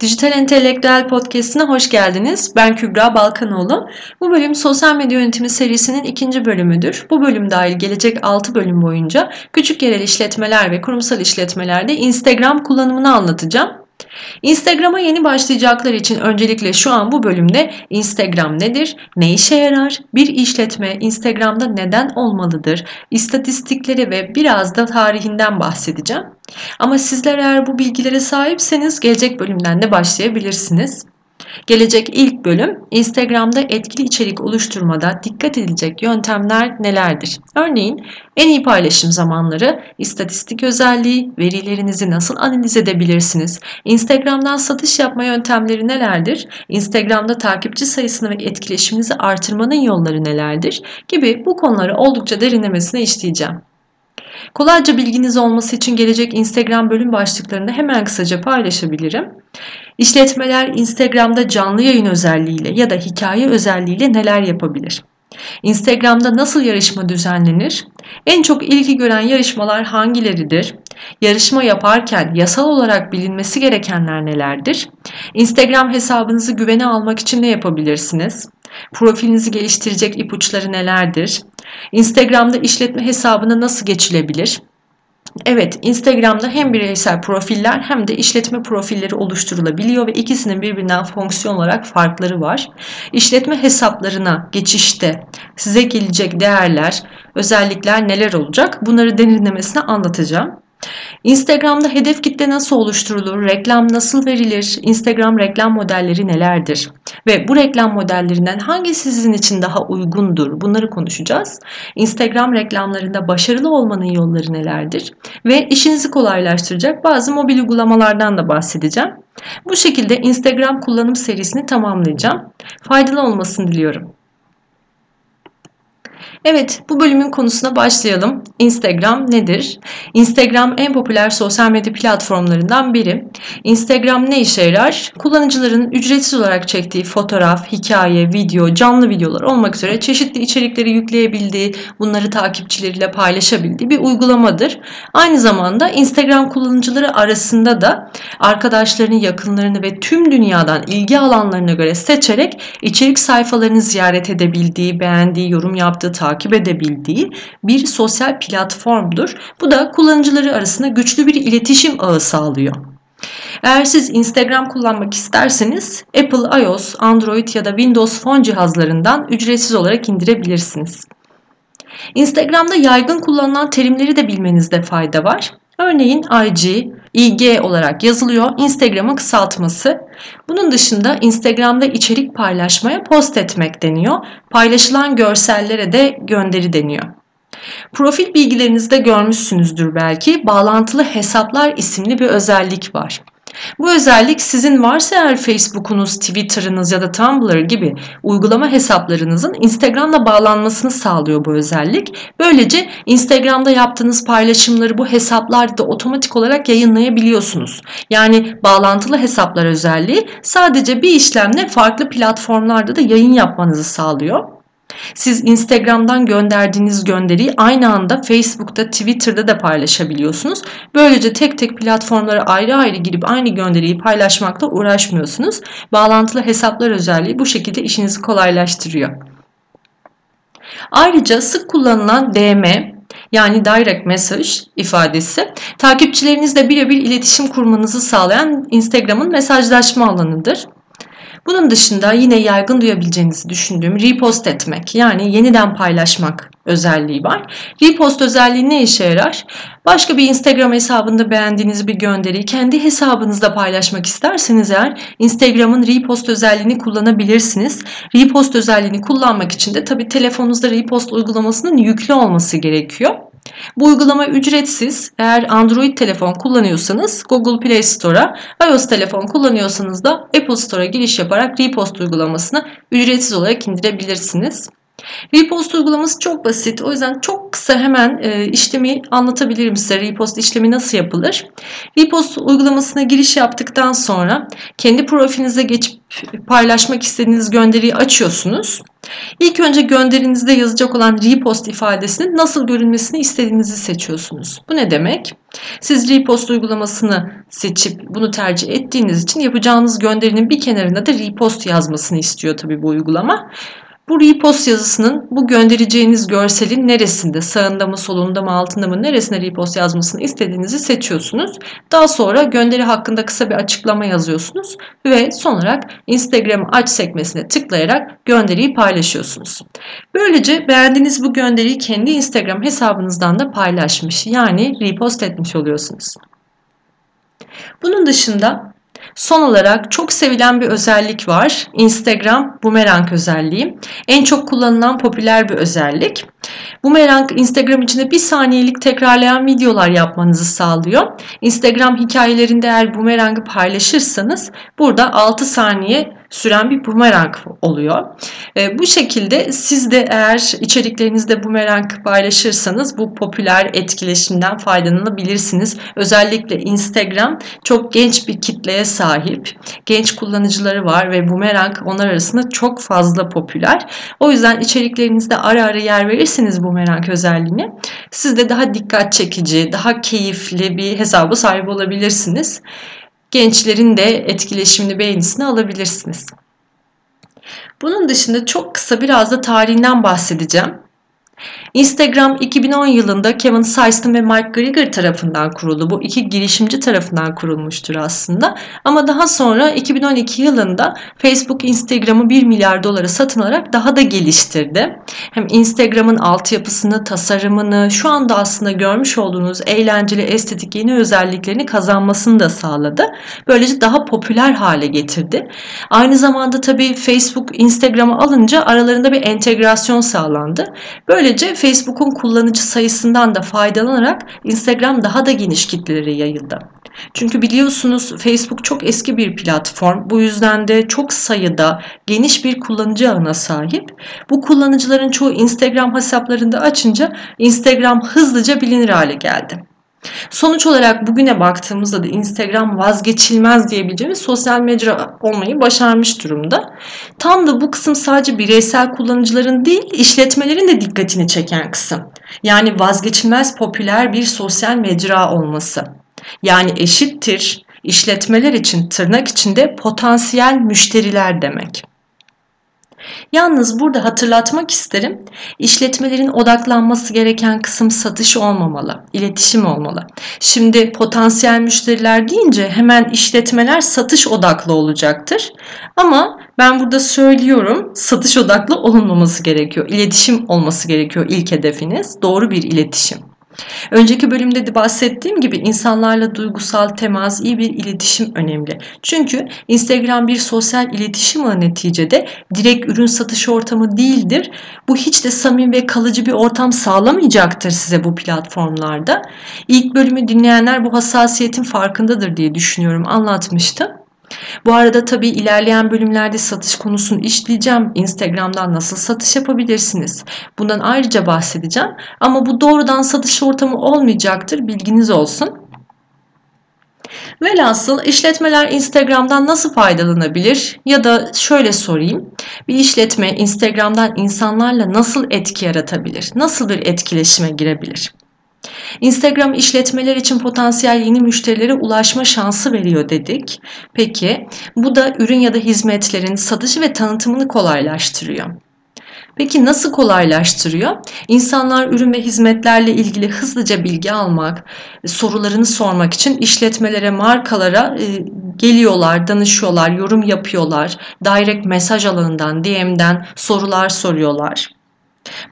Dijital Entelektüel Podcast'ine hoş geldiniz. Ben Kübra Balkanoğlu. Bu bölüm sosyal medya yönetimi serisinin ikinci bölümüdür. Bu bölüm dahil gelecek 6 bölüm boyunca küçük yerel işletmeler ve kurumsal işletmelerde Instagram kullanımını anlatacağım. Instagram'a yeni başlayacaklar için öncelikle şu an bu bölümde Instagram nedir, ne işe yarar, bir işletme Instagram'da neden olmalıdır, istatistikleri ve biraz da tarihinden bahsedeceğim. Ama sizler eğer bu bilgilere sahipseniz gelecek bölümden de başlayabilirsiniz. Gelecek ilk bölüm Instagram'da etkili içerik oluşturmada dikkat edilecek yöntemler nelerdir? Örneğin en iyi paylaşım zamanları, istatistik özelliği, verilerinizi nasıl analiz edebilirsiniz? Instagram'dan satış yapma yöntemleri nelerdir? Instagram'da takipçi sayısını ve etkileşiminizi artırmanın yolları nelerdir? Gibi bu konuları oldukça derinlemesine işleyeceğim. Kolayca bilginiz olması için gelecek Instagram bölüm başlıklarını hemen kısaca paylaşabilirim. İşletmeler Instagram'da canlı yayın özelliğiyle ya da hikaye özelliğiyle neler yapabilir? Instagram'da nasıl yarışma düzenlenir? En çok ilgi gören yarışmalar hangileridir? Yarışma yaparken yasal olarak bilinmesi gerekenler nelerdir? Instagram hesabınızı güvene almak için ne yapabilirsiniz? Profilinizi geliştirecek ipuçları nelerdir? Instagram'da işletme hesabına nasıl geçilebilir? Evet, Instagram'da hem bireysel profiller hem de işletme profilleri oluşturulabiliyor ve ikisinin birbirinden fonksiyon olarak farkları var. İşletme hesaplarına geçişte size gelecek değerler, özellikler neler olacak? Bunları derinlemesine anlatacağım. Instagram'da hedef kitle nasıl oluşturulur? Reklam nasıl verilir? Instagram reklam modelleri nelerdir? Ve bu reklam modellerinden hangisi sizin için daha uygundur? Bunları konuşacağız. Instagram reklamlarında başarılı olmanın yolları nelerdir? Ve işinizi kolaylaştıracak bazı mobil uygulamalardan da bahsedeceğim. Bu şekilde Instagram kullanım serisini tamamlayacağım. Faydalı olmasını diliyorum. Evet, bu bölümün konusuna başlayalım. Instagram nedir? Instagram en popüler sosyal medya platformlarından biri. Instagram ne işe yarar? Kullanıcıların ücretsiz olarak çektiği fotoğraf, hikaye, video, canlı videolar olmak üzere çeşitli içerikleri yükleyebildiği, bunları takipçileriyle paylaşabildiği bir uygulamadır. Aynı zamanda Instagram kullanıcıları arasında da arkadaşlarını, yakınlarını ve tüm dünyadan ilgi alanlarına göre seçerek içerik sayfalarını ziyaret edebildiği, beğendiği, yorum yaptığı, edebildiği bir sosyal platformdur. Bu da kullanıcıları arasında güçlü bir iletişim ağı sağlıyor. Eğer siz Instagram kullanmak isterseniz Apple iOS, Android ya da Windows Phone cihazlarından ücretsiz olarak indirebilirsiniz. Instagram'da yaygın kullanılan terimleri de bilmenizde fayda var. Örneğin IG, IG olarak yazılıyor. Instagram'ın kısaltması. Bunun dışında Instagram'da içerik paylaşmaya post etmek deniyor. Paylaşılan görsellere de gönderi deniyor. Profil bilgilerinizde görmüşsünüzdür belki. Bağlantılı hesaplar isimli bir özellik var. Bu özellik sizin varsa eğer Facebook'unuz, Twitter'ınız ya da Tumblr gibi uygulama hesaplarınızın Instagram'la bağlanmasını sağlıyor bu özellik. Böylece Instagram'da yaptığınız paylaşımları bu hesaplarda otomatik olarak yayınlayabiliyorsunuz. Yani bağlantılı hesaplar özelliği sadece bir işlemle farklı platformlarda da yayın yapmanızı sağlıyor. Siz Instagram'dan gönderdiğiniz gönderiyi aynı anda Facebook'ta, Twitter'da da paylaşabiliyorsunuz. Böylece tek tek platformlara ayrı ayrı girip aynı gönderiyi paylaşmakla uğraşmıyorsunuz. Bağlantılı hesaplar özelliği bu şekilde işinizi kolaylaştırıyor. Ayrıca sık kullanılan DM, yani direct message ifadesi takipçilerinizle birebir iletişim kurmanızı sağlayan Instagram'ın mesajlaşma alanıdır. Bunun dışında yine yaygın duyabileceğinizi düşündüğüm repost etmek yani yeniden paylaşmak özelliği var. Repost özelliği ne işe yarar? Başka bir Instagram hesabında beğendiğiniz bir gönderiyi kendi hesabınızda paylaşmak isterseniz eğer Instagram'ın repost özelliğini kullanabilirsiniz. Repost özelliğini kullanmak için de tabii telefonunuzda repost uygulamasının yüklü olması gerekiyor. Bu uygulama ücretsiz. Eğer Android telefon kullanıyorsanız Google Play Store'a, iOS telefon kullanıyorsanız da Apple Store'a giriş yaparak Repost uygulamasını ücretsiz olarak indirebilirsiniz. Repost uygulaması çok basit. O yüzden çok kısa hemen e, işlemi anlatabilirim size. Repost işlemi nasıl yapılır? Repost uygulamasına giriş yaptıktan sonra kendi profilinize geçip paylaşmak istediğiniz gönderiyi açıyorsunuz. İlk önce gönderinizde yazacak olan repost ifadesinin nasıl görünmesini istediğinizi seçiyorsunuz. Bu ne demek? Siz repost uygulamasını seçip bunu tercih ettiğiniz için yapacağınız gönderinin bir kenarında da repost yazmasını istiyor tabii bu uygulama. Bu repost yazısının bu göndereceğiniz görselin neresinde, sağında mı, solunda mı, altında mı, neresine repost yazmasını istediğinizi seçiyorsunuz. Daha sonra gönderi hakkında kısa bir açıklama yazıyorsunuz ve son olarak Instagram aç sekmesine tıklayarak gönderiyi paylaşıyorsunuz. Böylece beğendiğiniz bu gönderiyi kendi Instagram hesabınızdan da paylaşmış yani repost etmiş oluyorsunuz. Bunun dışında Son olarak çok sevilen bir özellik var. Instagram Boomerang özelliği. En çok kullanılan popüler bir özellik. Boomerang Instagram içinde bir saniyelik tekrarlayan videolar yapmanızı sağlıyor. Instagram hikayelerinde eğer Boomerang'ı paylaşırsanız burada 6 saniye süren bir bumerang oluyor. E, bu şekilde siz de eğer içeriklerinizde bumerang paylaşırsanız bu popüler etkileşimden faydalanabilirsiniz. Özellikle Instagram çok genç bir kitleye sahip. Genç kullanıcıları var ve bumerang onlar arasında çok fazla popüler. O yüzden içeriklerinizde ara ara yer verirseniz bumerang özelliğini siz de daha dikkat çekici, daha keyifli bir hesabı sahip olabilirsiniz gençlerin de etkileşimini beğenisini alabilirsiniz. Bunun dışında çok kısa biraz da tarihinden bahsedeceğim. Instagram 2010 yılında Kevin Systrom ve Mike Gregor tarafından kuruldu. Bu iki girişimci tarafından kurulmuştur aslında. Ama daha sonra 2012 yılında Facebook Instagram'ı 1 milyar dolara satın alarak daha da geliştirdi. Hem Instagram'ın altyapısını, tasarımını, şu anda aslında görmüş olduğunuz eğlenceli, estetik yeni özelliklerini kazanmasını da sağladı. Böylece daha popüler hale getirdi. Aynı zamanda tabii Facebook Instagram'ı alınca aralarında bir entegrasyon sağlandı. Böylece Facebook'un kullanıcı sayısından da faydalanarak Instagram daha da geniş kitlelere yayıldı. Çünkü biliyorsunuz Facebook çok eski bir platform. Bu yüzden de çok sayıda geniş bir kullanıcı ağına sahip. Bu kullanıcıların çoğu Instagram hesaplarında açınca Instagram hızlıca bilinir hale geldi. Sonuç olarak bugüne baktığımızda da Instagram vazgeçilmez diyebileceğimiz sosyal medya olmayı başarmış durumda. Tam da bu kısım sadece bireysel kullanıcıların değil, işletmelerin de dikkatini çeken kısım. Yani vazgeçilmez popüler bir sosyal mecra olması. Yani eşittir işletmeler için tırnak içinde potansiyel müşteriler demek. Yalnız burada hatırlatmak isterim. İşletmelerin odaklanması gereken kısım satış olmamalı, iletişim olmalı. Şimdi potansiyel müşteriler deyince hemen işletmeler satış odaklı olacaktır. Ama ben burada söylüyorum satış odaklı olunmaması gerekiyor. İletişim olması gerekiyor ilk hedefiniz. Doğru bir iletişim. Önceki bölümde de bahsettiğim gibi insanlarla duygusal temas, iyi bir iletişim önemli. Çünkü Instagram bir sosyal iletişim ağı neticede direkt ürün satış ortamı değildir. Bu hiç de samimi ve kalıcı bir ortam sağlamayacaktır size bu platformlarda. İlk bölümü dinleyenler bu hassasiyetin farkındadır diye düşünüyorum anlatmıştım. Bu arada tabii ilerleyen bölümlerde satış konusunu işleyeceğim. Instagram'dan nasıl satış yapabilirsiniz? Bundan ayrıca bahsedeceğim. Ama bu doğrudan satış ortamı olmayacaktır. Bilginiz olsun. Velhasıl işletmeler Instagram'dan nasıl faydalanabilir? Ya da şöyle sorayım. Bir işletme Instagram'dan insanlarla nasıl etki yaratabilir? Nasıl bir etkileşime girebilir? Instagram işletmeler için potansiyel yeni müşterilere ulaşma şansı veriyor dedik. Peki bu da ürün ya da hizmetlerin satışı ve tanıtımını kolaylaştırıyor. Peki nasıl kolaylaştırıyor? İnsanlar ürün ve hizmetlerle ilgili hızlıca bilgi almak, sorularını sormak için işletmelere, markalara e, geliyorlar, danışıyorlar, yorum yapıyorlar. Direct mesaj alanından, DM'den sorular soruyorlar.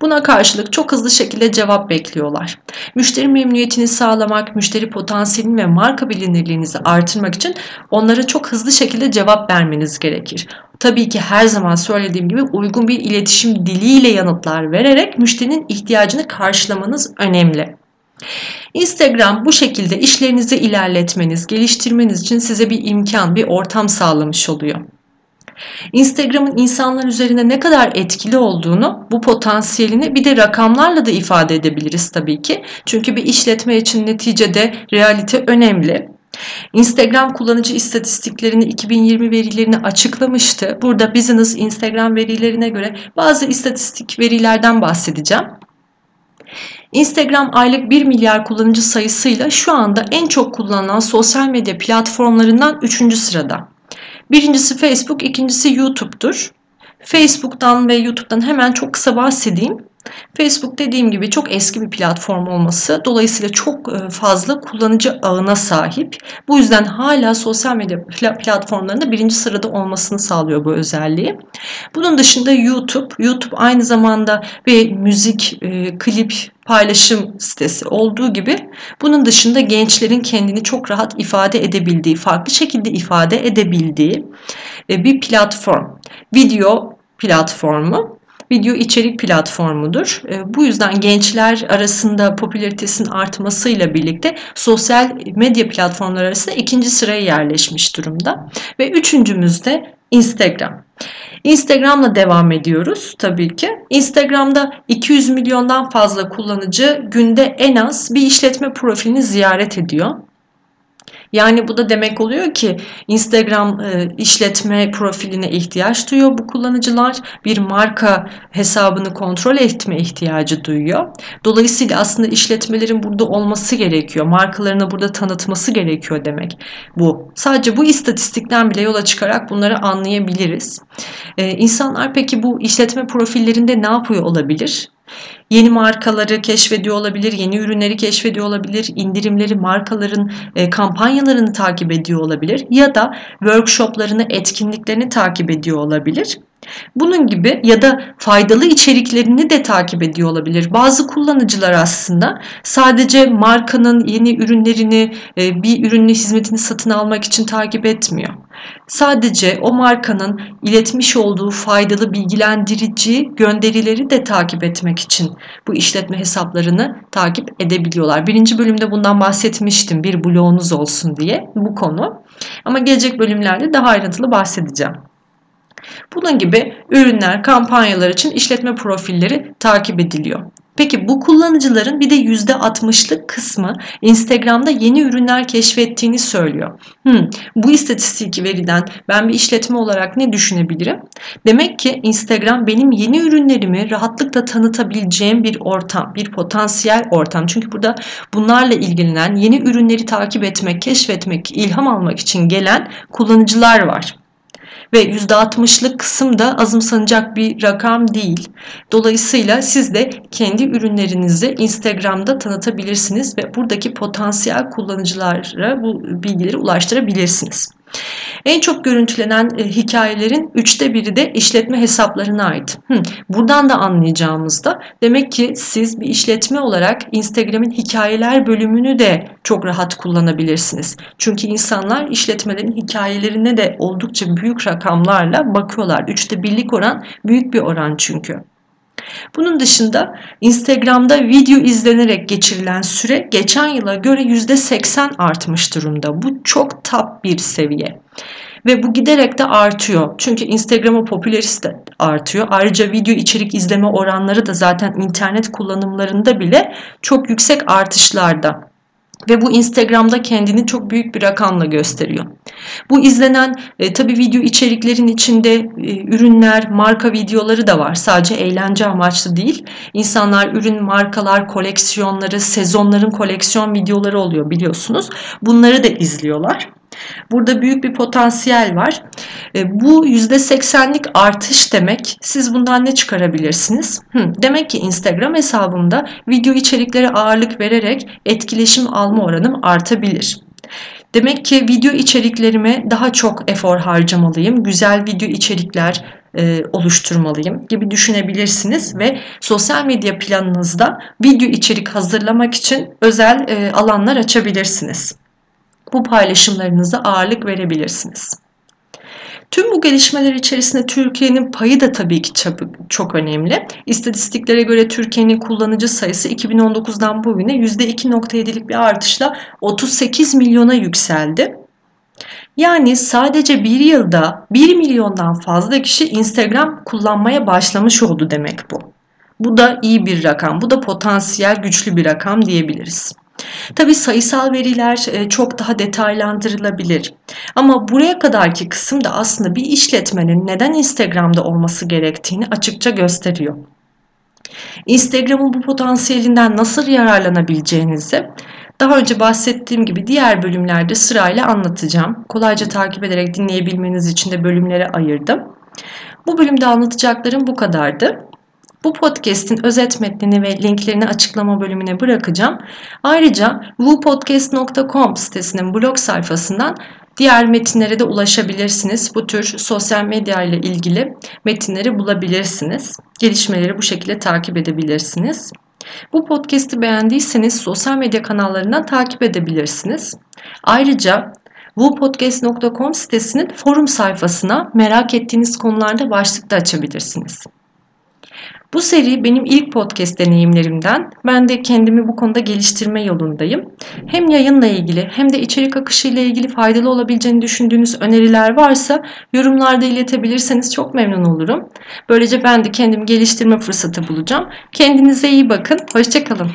Buna karşılık çok hızlı şekilde cevap bekliyorlar. Müşteri memnuniyetini sağlamak, müşteri potansiyelini ve marka bilinirliğinizi artırmak için onlara çok hızlı şekilde cevap vermeniz gerekir. Tabii ki her zaman söylediğim gibi uygun bir iletişim diliyle yanıtlar vererek müşterinin ihtiyacını karşılamanız önemli. Instagram bu şekilde işlerinizi ilerletmeniz, geliştirmeniz için size bir imkan, bir ortam sağlamış oluyor. Instagram'ın insanlar üzerinde ne kadar etkili olduğunu, bu potansiyelini bir de rakamlarla da ifade edebiliriz tabii ki. Çünkü bir işletme için neticede realite önemli. Instagram kullanıcı istatistiklerini 2020 verilerini açıklamıştı. Burada Business Instagram verilerine göre bazı istatistik verilerden bahsedeceğim. Instagram aylık 1 milyar kullanıcı sayısıyla şu anda en çok kullanılan sosyal medya platformlarından 3. sırada. Birincisi Facebook, ikincisi YouTube'dur. Facebook'tan ve YouTube'dan hemen çok kısa bahsedeyim. Facebook dediğim gibi çok eski bir platform olması dolayısıyla çok e, fazla kullanıcı ağına sahip. Bu yüzden hala sosyal medya platformlarında birinci sırada olmasını sağlıyor bu özelliği. Bunun dışında YouTube. YouTube aynı zamanda bir müzik, e, klip paylaşım sitesi olduğu gibi bunun dışında gençlerin kendini çok rahat ifade edebildiği, farklı şekilde ifade edebildiği e, bir platform. Video platformu video içerik platformudur. E, bu yüzden gençler arasında popülaritesinin artmasıyla birlikte sosyal medya platformları arasında ikinci sıraya yerleşmiş durumda. Ve üçüncümüz de Instagram. Instagram'la devam ediyoruz tabii ki. Instagram'da 200 milyondan fazla kullanıcı günde en az bir işletme profilini ziyaret ediyor. Yani bu da demek oluyor ki Instagram e, işletme profiline ihtiyaç duyuyor bu kullanıcılar. Bir marka hesabını kontrol etme ihtiyacı duyuyor. Dolayısıyla aslında işletmelerin burada olması gerekiyor. Markalarını burada tanıtması gerekiyor demek bu. Sadece bu istatistikten bile yola çıkarak bunları anlayabiliriz. Ee, insanlar peki bu işletme profillerinde ne yapıyor olabilir? Yeni markaları keşfediyor olabilir, yeni ürünleri keşfediyor olabilir, indirimleri, markaların e, kampanyalarını takip ediyor olabilir ya da workshoplarını, etkinliklerini takip ediyor olabilir. Bunun gibi ya da faydalı içeriklerini de takip ediyor olabilir. Bazı kullanıcılar aslında sadece markanın yeni ürünlerini, e, bir ürünü hizmetini satın almak için takip etmiyor. Sadece o markanın iletmiş olduğu faydalı bilgilendirici gönderileri de takip etmek için bu işletme hesaplarını takip edebiliyorlar. Birinci bölümde bundan bahsetmiştim bir bloğunuz olsun diye bu konu. Ama gelecek bölümlerde daha ayrıntılı bahsedeceğim. Bunun gibi ürünler, kampanyalar için işletme profilleri takip ediliyor. Peki bu kullanıcıların bir de %60'lık kısmı Instagram'da yeni ürünler keşfettiğini söylüyor. Hmm, bu istatistik veriden ben bir işletme olarak ne düşünebilirim? Demek ki Instagram benim yeni ürünlerimi rahatlıkla tanıtabileceğim bir ortam, bir potansiyel ortam. Çünkü burada bunlarla ilgilenen yeni ürünleri takip etmek, keşfetmek, ilham almak için gelen kullanıcılar var ve %60'lık kısım da azımsanacak bir rakam değil. Dolayısıyla siz de kendi ürünlerinizi Instagram'da tanıtabilirsiniz ve buradaki potansiyel kullanıcılara bu bilgileri ulaştırabilirsiniz. En çok görüntülenen e, hikayelerin üçte biri de işletme hesaplarına ait. Hı, buradan da anlayacağımızda demek ki siz bir işletme olarak Instagram'ın hikayeler bölümünü de çok rahat kullanabilirsiniz. Çünkü insanlar işletmelerin hikayelerine de oldukça büyük rakamlarla bakıyorlar. Üçte birlik oran büyük bir oran çünkü. Bunun dışında Instagram'da video izlenerek geçirilen süre geçen yıla göre %80 artmış durumda. Bu çok top bir seviye. Ve bu giderek de artıyor. Çünkü Instagram'ın popülerisi de artıyor. Ayrıca video içerik izleme oranları da zaten internet kullanımlarında bile çok yüksek artışlarda ve bu Instagram'da kendini çok büyük bir rakamla gösteriyor. Bu izlenen e, tabi video içeriklerin içinde e, ürünler, marka videoları da var. Sadece eğlence amaçlı değil. İnsanlar ürün, markalar, koleksiyonları, sezonların koleksiyon videoları oluyor biliyorsunuz. Bunları da izliyorlar. Burada büyük bir potansiyel var. E, bu %80'lik artış demek. Siz bundan ne çıkarabilirsiniz? Demek ki Instagram hesabımda video içeriklere ağırlık vererek etkileşim alma oranım artabilir. Demek ki video içeriklerime daha çok efor harcamalıyım. Güzel video içerikler e, oluşturmalıyım gibi düşünebilirsiniz ve sosyal medya planınızda video içerik hazırlamak için özel e, alanlar açabilirsiniz bu paylaşımlarınıza ağırlık verebilirsiniz. Tüm bu gelişmeler içerisinde Türkiye'nin payı da tabii ki çok önemli. İstatistiklere göre Türkiye'nin kullanıcı sayısı 2019'dan bugüne %2.7'lik bir artışla 38 milyona yükseldi. Yani sadece bir yılda 1 milyondan fazla kişi Instagram kullanmaya başlamış oldu demek bu. Bu da iyi bir rakam, bu da potansiyel güçlü bir rakam diyebiliriz. Tabi sayısal veriler e, çok daha detaylandırılabilir. Ama buraya kadarki kısım da aslında bir işletmenin neden Instagram'da olması gerektiğini açıkça gösteriyor. Instagram'ın bu potansiyelinden nasıl yararlanabileceğinizi daha önce bahsettiğim gibi diğer bölümlerde sırayla anlatacağım. Kolayca takip ederek dinleyebilmeniz için de bölümlere ayırdım. Bu bölümde anlatacaklarım bu kadardı. Bu podcast'in özet metnini ve linklerini açıklama bölümüne bırakacağım. Ayrıca wupodcast.com sitesinin blog sayfasından diğer metinlere de ulaşabilirsiniz. Bu tür sosyal medya ile ilgili metinleri bulabilirsiniz. Gelişmeleri bu şekilde takip edebilirsiniz. Bu podcast'i beğendiyseniz sosyal medya kanallarından takip edebilirsiniz. Ayrıca wupodcast.com sitesinin forum sayfasına merak ettiğiniz konularda başlık da açabilirsiniz. Bu seri benim ilk podcast deneyimlerimden. Ben de kendimi bu konuda geliştirme yolundayım. Hem yayınla ilgili hem de içerik akışı ile ilgili faydalı olabileceğini düşündüğünüz öneriler varsa yorumlarda iletebilirseniz çok memnun olurum. Böylece ben de kendimi geliştirme fırsatı bulacağım. Kendinize iyi bakın. Hoşçakalın.